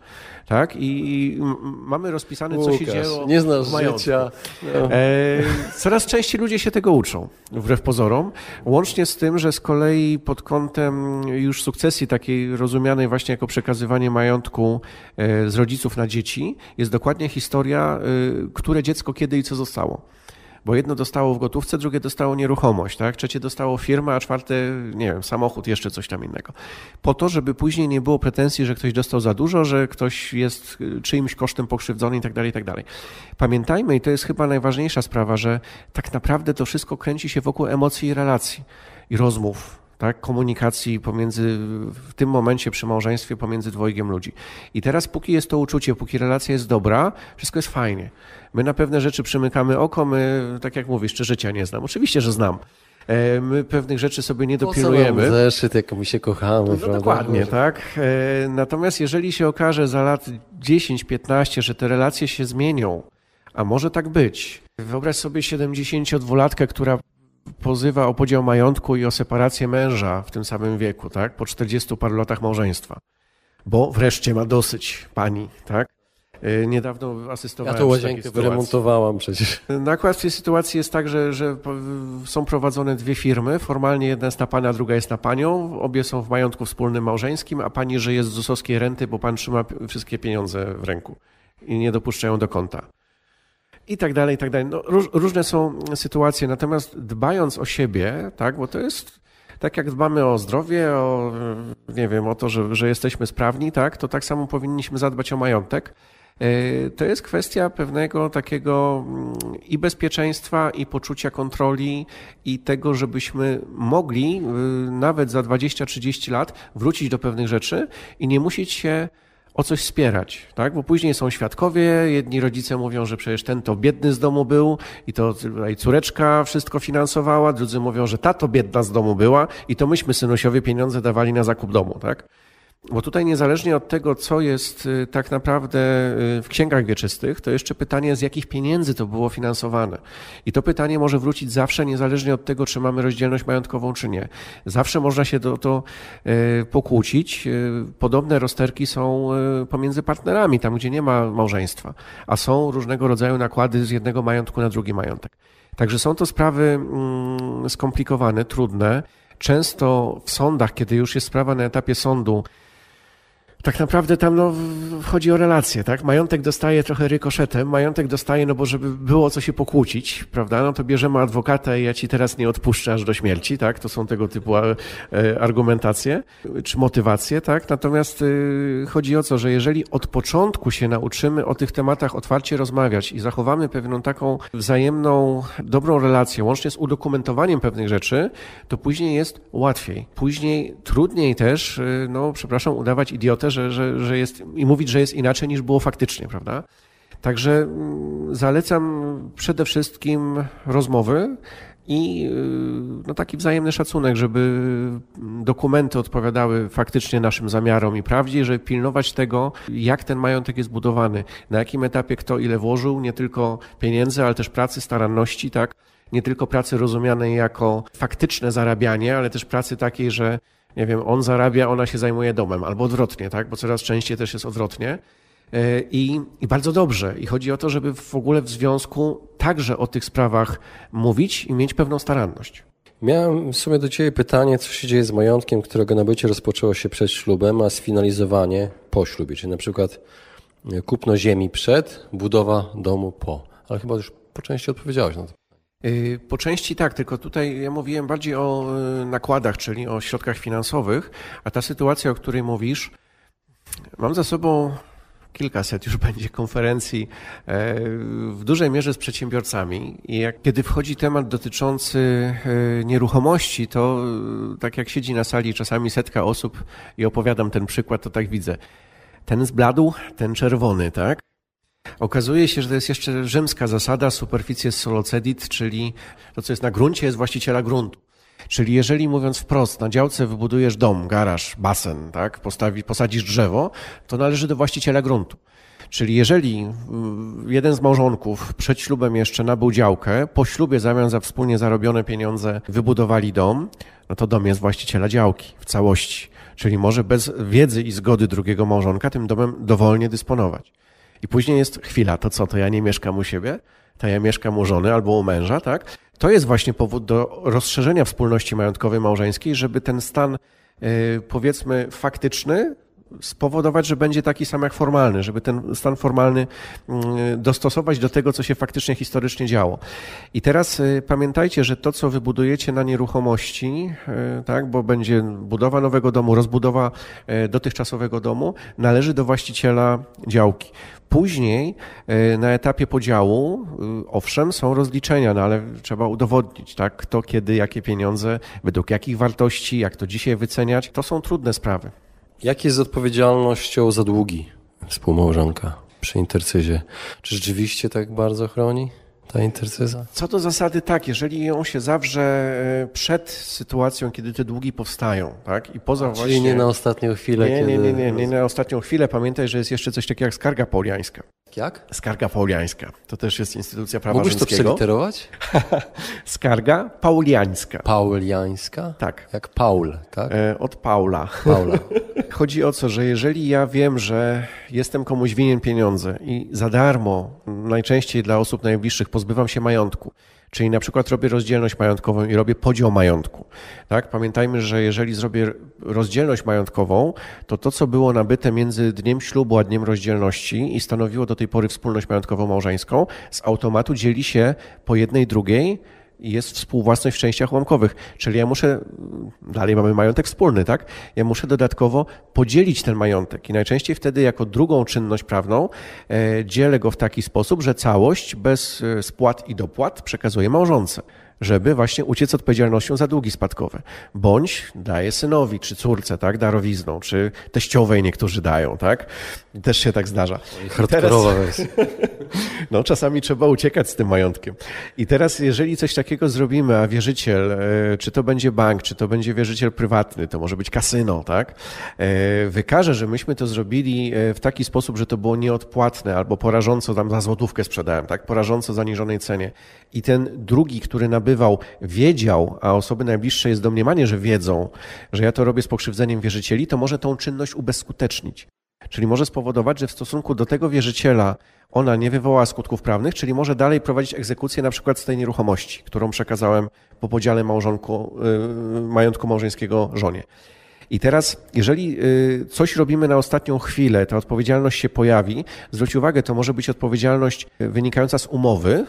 Tak? I mamy rozpisane, co Łukasz, się dzieje. Nie znasz życia. No. E, coraz częściej ludzie się tego uczą, wbrew pozorom. Łącznie z tym, że z kolei pod kątem już sukcesji takiej rozumianej właśnie jako przekazywanie majątku e, z rodziców na dzieci, jest dokładnie historia, e, które dziecko kiedy i co zostało bo jedno dostało w gotówce, drugie dostało nieruchomość, tak? trzecie dostało firmę, a czwarte, nie wiem, samochód, jeszcze coś tam innego. Po to, żeby później nie było pretensji, że ktoś dostał za dużo, że ktoś jest y, czyimś kosztem pokrzywdzony i tak dalej, tak dalej. Pamiętajmy, i to jest chyba najważniejsza sprawa, że tak naprawdę to wszystko kręci się wokół emocji i relacji i rozmów, tak, komunikacji pomiędzy, w tym momencie przy małżeństwie pomiędzy dwojgiem ludzi. I teraz, póki jest to uczucie, póki relacja jest dobra, wszystko jest fajnie. My na pewne rzeczy przymykamy oko, my, tak jak mówisz, czy życia nie znam. Oczywiście, że znam. E, my pewnych rzeczy sobie nie dopilnujemy. Po zeszyt, jak my się kochamy. No, dokładnie, tak. E, natomiast jeżeli się okaże za lat 10-15, że te relacje się zmienią, a może tak być. Wyobraź sobie 72-latkę, która pozywa o podział majątku i o separację męża w tym samym wieku, tak? Po 40 paru latach małżeństwa. Bo wreszcie ma dosyć pani, tak? Y, niedawno asystowałem. Ja to łazienkę wyremontowałam przecież. Nakład w tej sytuacji jest tak, że, że są prowadzone dwie firmy. Formalnie jedna jest na pana, druga jest na panią. Obie są w majątku wspólnym małżeńskim, a pani żyje z ZUS-owskiej renty, bo pan trzyma wszystkie pieniądze w ręku i nie dopuszczają do konta i tak dalej, i tak dalej. No, róż, różne są sytuacje, natomiast dbając o siebie, tak, bo to jest tak jak dbamy o zdrowie, o, nie wiem, o to, że, że jesteśmy sprawni, tak, to tak samo powinniśmy zadbać o majątek. E, to jest kwestia pewnego takiego mm, i bezpieczeństwa, i poczucia kontroli, i tego, żebyśmy mogli y, nawet za 20-30 lat wrócić do pewnych rzeczy i nie musieć się o coś wspierać, tak? Bo później są świadkowie, jedni rodzice mówią, że przecież ten to biedny z domu był i to i córeczka wszystko finansowała, drudzy mówią, że ta to biedna z domu była i to myśmy synusiowie pieniądze dawali na zakup domu, tak? Bo tutaj niezależnie od tego, co jest y, tak naprawdę y, w księgach wieczystych, to jeszcze pytanie, z jakich pieniędzy to było finansowane. I to pytanie może wrócić zawsze, niezależnie od tego, czy mamy rozdzielność majątkową, czy nie. Zawsze można się do to y, pokłócić. Podobne rozterki są pomiędzy partnerami, tam gdzie nie ma małżeństwa, a są różnego rodzaju nakłady z jednego majątku na drugi majątek. Także są to sprawy mm, skomplikowane, trudne. Często w sądach, kiedy już jest sprawa na etapie sądu, tak naprawdę tam no, chodzi o relacje, tak? Majątek dostaje trochę rykoszetem, majątek dostaje, no bo żeby było co się pokłócić, prawda? No to bierzemy adwokata i ja ci teraz nie odpuszczę aż do śmierci, tak? To są tego typu e, argumentacje czy motywacje, tak? Natomiast y, chodzi o to, że jeżeli od początku się nauczymy o tych tematach otwarcie rozmawiać i zachowamy pewną taką wzajemną, dobrą relację, łącznie z udokumentowaniem pewnych rzeczy, to później jest łatwiej. Później trudniej też, y, no przepraszam, udawać idiotę, że, że, że jest i mówić, że jest inaczej niż było faktycznie, prawda? Także mm, zalecam przede wszystkim rozmowy i y, no, taki wzajemny szacunek, żeby dokumenty odpowiadały faktycznie naszym zamiarom i prawdzie, żeby pilnować tego, jak ten majątek jest budowany, na jakim etapie kto ile włożył, nie tylko pieniędzy, ale też pracy, staranności, tak? Nie tylko pracy rozumianej jako faktyczne zarabianie, ale też pracy takiej, że nie wiem, on zarabia, ona się zajmuje domem, albo odwrotnie, tak? Bo coraz częściej też jest odwrotnie. E, I, I bardzo dobrze. I chodzi o to, żeby w ogóle w związku także o tych sprawach mówić i mieć pewną staranność. Miałem w sumie do Ciebie pytanie, co się dzieje z majątkiem, którego nabycie rozpoczęło się przed ślubem, a sfinalizowanie po ślubie, czyli na przykład e, kupno ziemi przed, budowa domu po. Ale chyba już po części odpowiedziałeś na to. Y, po części tak, tylko tutaj ja mówiłem bardziej o y, nakładach, czyli o środkach finansowych, a ta sytuacja, o której mówisz, Mam za sobą kilkaset już <laughs> będzie konferencji e, w dużej mierze z przedsiębiorcami i jak, kiedy wchodzi temat dotyczący e, nieruchomości, to e, tak jak siedzi na sali czasami setka osób i opowiadam ten przykład, to tak widzę. Ten zbladł, ten czerwony, tak? Okazuje się, że to jest jeszcze rzymska zasada superficies solocedit, czyli to, co jest na gruncie, jest właściciela gruntu. Czyli jeżeli mówiąc wprost, na działce wybudujesz dom, garaż, basen, tak, postawi, posadzisz drzewo, to należy do właściciela gruntu. Czyli jeżeli y, jeden z małżonków przed ślubem jeszcze nabył działkę, po ślubie zamiast za wspólnie zarobione pieniądze wybudowali dom, no to dom jest właściciela działki w całości. Czyli może bez wiedzy i zgody drugiego małżonka tym domem dowolnie dysponować. I później jest chwila, to co, to ja nie mieszkam u siebie? To ja mieszkam u żony albo u męża, tak? To jest właśnie powód do rozszerzenia wspólności majątkowej małżeńskiej, żeby ten stan, y, powiedzmy, faktyczny spowodować, że będzie taki sam jak formalny, żeby ten stan formalny mm, dostosować do tego, co się faktycznie historycznie działo. I teraz y, pamiętajcie, że to, co wybudujecie na nieruchomości, y, tak, bo będzie budowa nowego domu, rozbudowa dotychczasowego domu, należy do właściciela działki. Później e, na etapie podziału, e, owszem, są rozliczenia, no ale trzeba udowodnić, tak, kto, kiedy, jakie pieniądze, według jakich wartości, jak to dzisiaj wyceniać. To są trudne sprawy. Jak jest z odpowiedzialnością za długi współmałżonka przy intercyzie? Czy rzeczywiście tak bardzo chroni? Ta intercyza? Co do zasady tak, jeżeli ją się zawrze e, przed sytuacją, kiedy te długi powstają, tak? I poza Czyli właśnie... nie na ostatnią chwilę, nie. Nie, nie, nie, nie, na ostatnią chwilę. Pamiętaj, że jest jeszcze coś takiego jak skarga pauliańska. Jak? Skarga pauliańska. To też jest instytucja prawa Mógłbyś rzymskiego. to przeliterować? <laughs> Skarga pauliańska. Pauliańska? Tak. Jak Paul, tak? E, od Paula. Paula. <laughs> Chodzi o co, że jeżeli ja wiem, że jestem komuś winien pieniądze i za darmo, najczęściej dla osób najbliższych, pozbywam się majątku, Czyli na przykład robię rozdzielność majątkową i robię podział majątku. Tak? Pamiętajmy, że jeżeli zrobię rozdzielność majątkową, to to, co było nabyte między dniem ślubu a dniem rozdzielności i stanowiło do tej pory wspólność majątkową małżeńską, z automatu dzieli się po jednej drugiej jest współwłasność w częściach ułamkowych. Czyli ja muszę, dalej mamy majątek wspólny, tak? Ja muszę dodatkowo podzielić ten majątek i najczęściej wtedy jako drugą czynność prawną e, dzielę go w taki sposób, że całość bez e, spłat i dopłat przekazuję małżonce żeby właśnie uciec odpowiedzialnością za długi spadkowe. Bądź daje synowi, czy córce, tak, darowizną, czy teściowej niektórzy dają, tak? Też się tak zdarza. Hardkorowa <laughs> wersja. No, czasami trzeba uciekać z tym majątkiem. I teraz, jeżeli coś takiego zrobimy, a wierzyciel, e, czy to będzie bank, czy to będzie wierzyciel prywatny, to może być kasyno, tak? E, wykaże, że myśmy to zrobili e, w taki sposób, że to było nieodpłatne, albo porażąco tam za złotówkę sprzedałem, tak? Porażąco zaniżonej cenie. I ten drugi, który wiedział, a osoby najbliższe jest domniemanie, że wiedzą, że ja to robię z pokrzywdzeniem wierzycieli, to może tą czynność ubezskutecznić. Czyli może spowodować, że w stosunku do tego wierzyciela ona nie wywoła skutków prawnych, czyli może dalej prowadzić egzekucję na przykład z tej nieruchomości, którą przekazałem po podziale małżonku, yy, majątku małżeńskiego żonie. I teraz, jeżeli yy, coś robimy na ostatnią chwilę, ta odpowiedzialność się pojawi, zwróć uwagę, to może być odpowiedzialność wynikająca z umowy,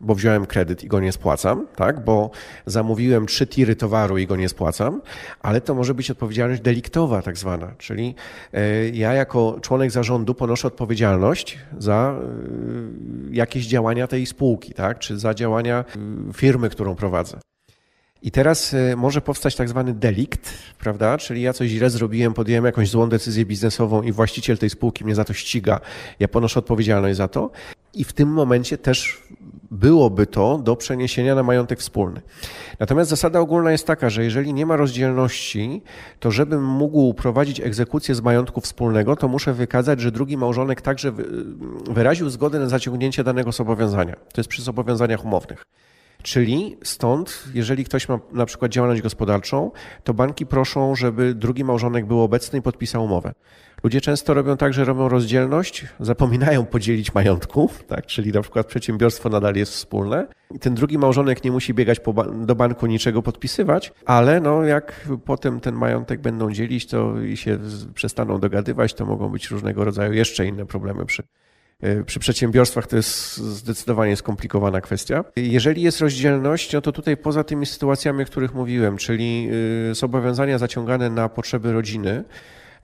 bo wziąłem kredyt i go nie spłacam, tak? bo zamówiłem trzy tiry towaru i go nie spłacam, ale to może być odpowiedzialność deliktowa tak zwana, czyli e, ja jako członek zarządu ponoszę odpowiedzialność za e, jakieś działania tej spółki, tak? czy za działania e, firmy, którą prowadzę. I teraz może powstać tak zwany delikt, prawda? Czyli ja coś źle zrobiłem, podjąłem jakąś złą decyzję biznesową i właściciel tej spółki mnie za to ściga. Ja ponoszę odpowiedzialność za to. I w tym momencie też byłoby to do przeniesienia na majątek wspólny. Natomiast zasada ogólna jest taka, że jeżeli nie ma rozdzielności, to żebym mógł prowadzić egzekucję z majątku wspólnego, to muszę wykazać, że drugi małżonek także wyraził zgodę na zaciągnięcie danego zobowiązania. To jest przy zobowiązaniach umownych. Czyli stąd, jeżeli ktoś ma na przykład działalność gospodarczą, to banki proszą, żeby drugi małżonek był obecny i podpisał umowę. Ludzie często robią tak, że robią rozdzielność, zapominają podzielić majątku, tak? czyli na przykład przedsiębiorstwo nadal jest wspólne. I ten drugi małżonek nie musi biegać do banku niczego podpisywać, ale no jak potem ten majątek będą dzielić to i się przestaną dogadywać, to mogą być różnego rodzaju jeszcze inne problemy przy przy przedsiębiorstwach to jest zdecydowanie skomplikowana kwestia. Jeżeli jest rozdzielność, no to tutaj poza tymi sytuacjami, o których mówiłem, czyli e, zobowiązania zaciągane na potrzeby rodziny,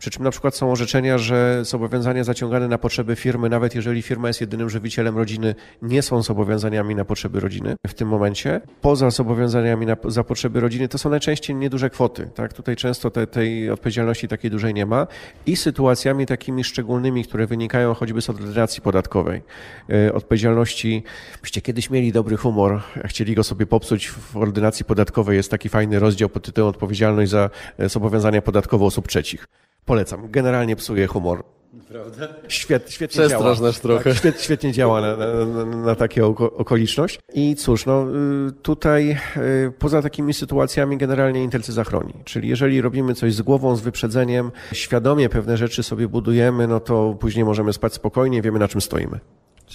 Przy czym na przykład są orzeczenia, że zobowiązania zaciągane na potrzeby firmy, nawet jeżeli firma jest jedynym żywicielem rodziny, nie są zobowiązaniami na potrzeby rodziny w tym momencie. Poza zobowiązaniami na, za potrzeby rodziny to są najczęściej nieduże kwoty. Tak? Tutaj często te, tej odpowiedzialności takiej dużej nie ma i sytuacjami takimi szczególnymi, które wynikają choćby z ordynacji podatkowej. E, odpowiedzialności, byście kiedyś mieli dobry humor, chcieli go sobie popsuć w ordynacji podatkowej, jest taki fajny rozdział pod tytułem odpowiedzialność za e, zobowiązania podatkowe osób trzecich. Polecam. Generalnie psuje humor. Prawda? Świet, świetnie działa. nas trochę. Tak, świet, świetnie działa na, na, na, na takie oko, okoliczność. I cóż, no y, tutaj y, poza takimi sytuacjami generalnie Intelcy zachroni. Czyli jeżeli robimy coś z głową, z wyprzedzeniem, świadomie pewne rzeczy sobie budujemy, no to później możemy spać spokojnie, wiemy na czym stoimy.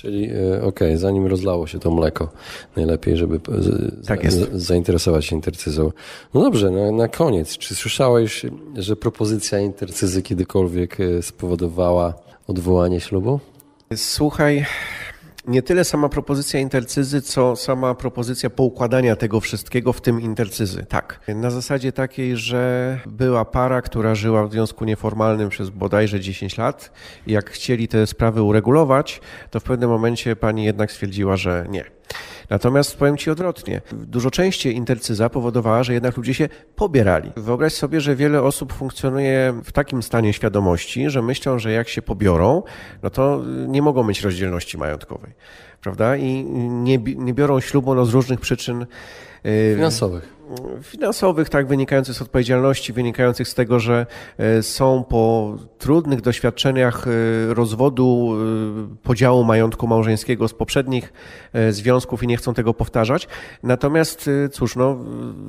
Czyli e, okej, okay, zanim rozlało się to mleko, najlepiej, żeby z, tak z, zainteresować się intercyzą. No dobrze, na, na koniec, czy słyszałeś, że propozycja intercyzy kiedykolwiek e, spowodowała odwołanie ślubu? Słuchaj, nie tyle sama propozycja intercyzy, co sama propozycja poukładania tego wszystkiego, w tym intercyzy. Tak. Na zasadzie takiej, że była para, która żyła w związku nieformalnym przez bodajże 10 lat. I jak chcieli te sprawy uregulować, to w pewnym momencie pani jednak stwierdziła, że nie Natomiast powiem Ci odwrotnie. Dużo częściej intercyza powodowała, że jednak ludzie się pobierali. Wyobraź sobie, że wiele osób funkcjonuje w takim stanie świadomości, że myślą, że jak się pobiorą, no to nie mogą mieć rozdzielności majątkowej. Prawda? I nie, nie biorą ślubu no, z różnych przyczyn y, finansowych finansowych, tak, wynikających z odpowiedzialności, wynikających z tego, że e, są po trudnych doświadczeniach e, rozwodu, e, podziału majątku małżeńskiego z poprzednich związków i nie chcą tego powtarzać. Natomiast, cóż, no,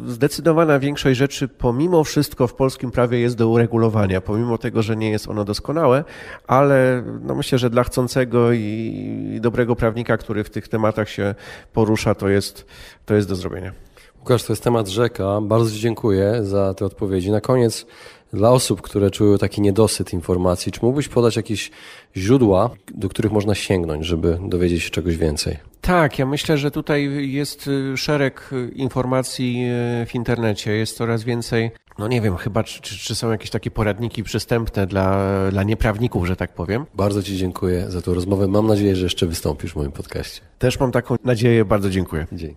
zdecydowana większość rzeczy pomimo wszystko w polskim prawie jest do uregulowania, pomimo tego, że nie jest ono doskonałe, ale no, myślę, że dla chcącego i dobrego prawnika, który w tych tematach się porusza, to jest, to jest do zrobienia. Łukasz, to jest temat rzeka. Bardzo Ci dziękuję za te odpowiedzi. Na koniec, dla osób, które czują taki niedosyt informacji, czy mógłbyś podać jakieś źródła, do których można sięgnąć, żeby dowiedzieć się czegoś więcej? Tak, ja myślę, że tutaj jest y, szereg y, informacji y, w internecie. Jest coraz więcej, no nie wiem, chyba czy, czy są jakieś takie poradniki przystępne dla, dla nieprawników, że tak powiem. Bardzo Ci dziękuję za tę rozmowę. Mam nadzieję, że jeszcze wystąpisz w moim podcaście. Też mam taką nadzieję. Bardzo dziękuję. Dzięki.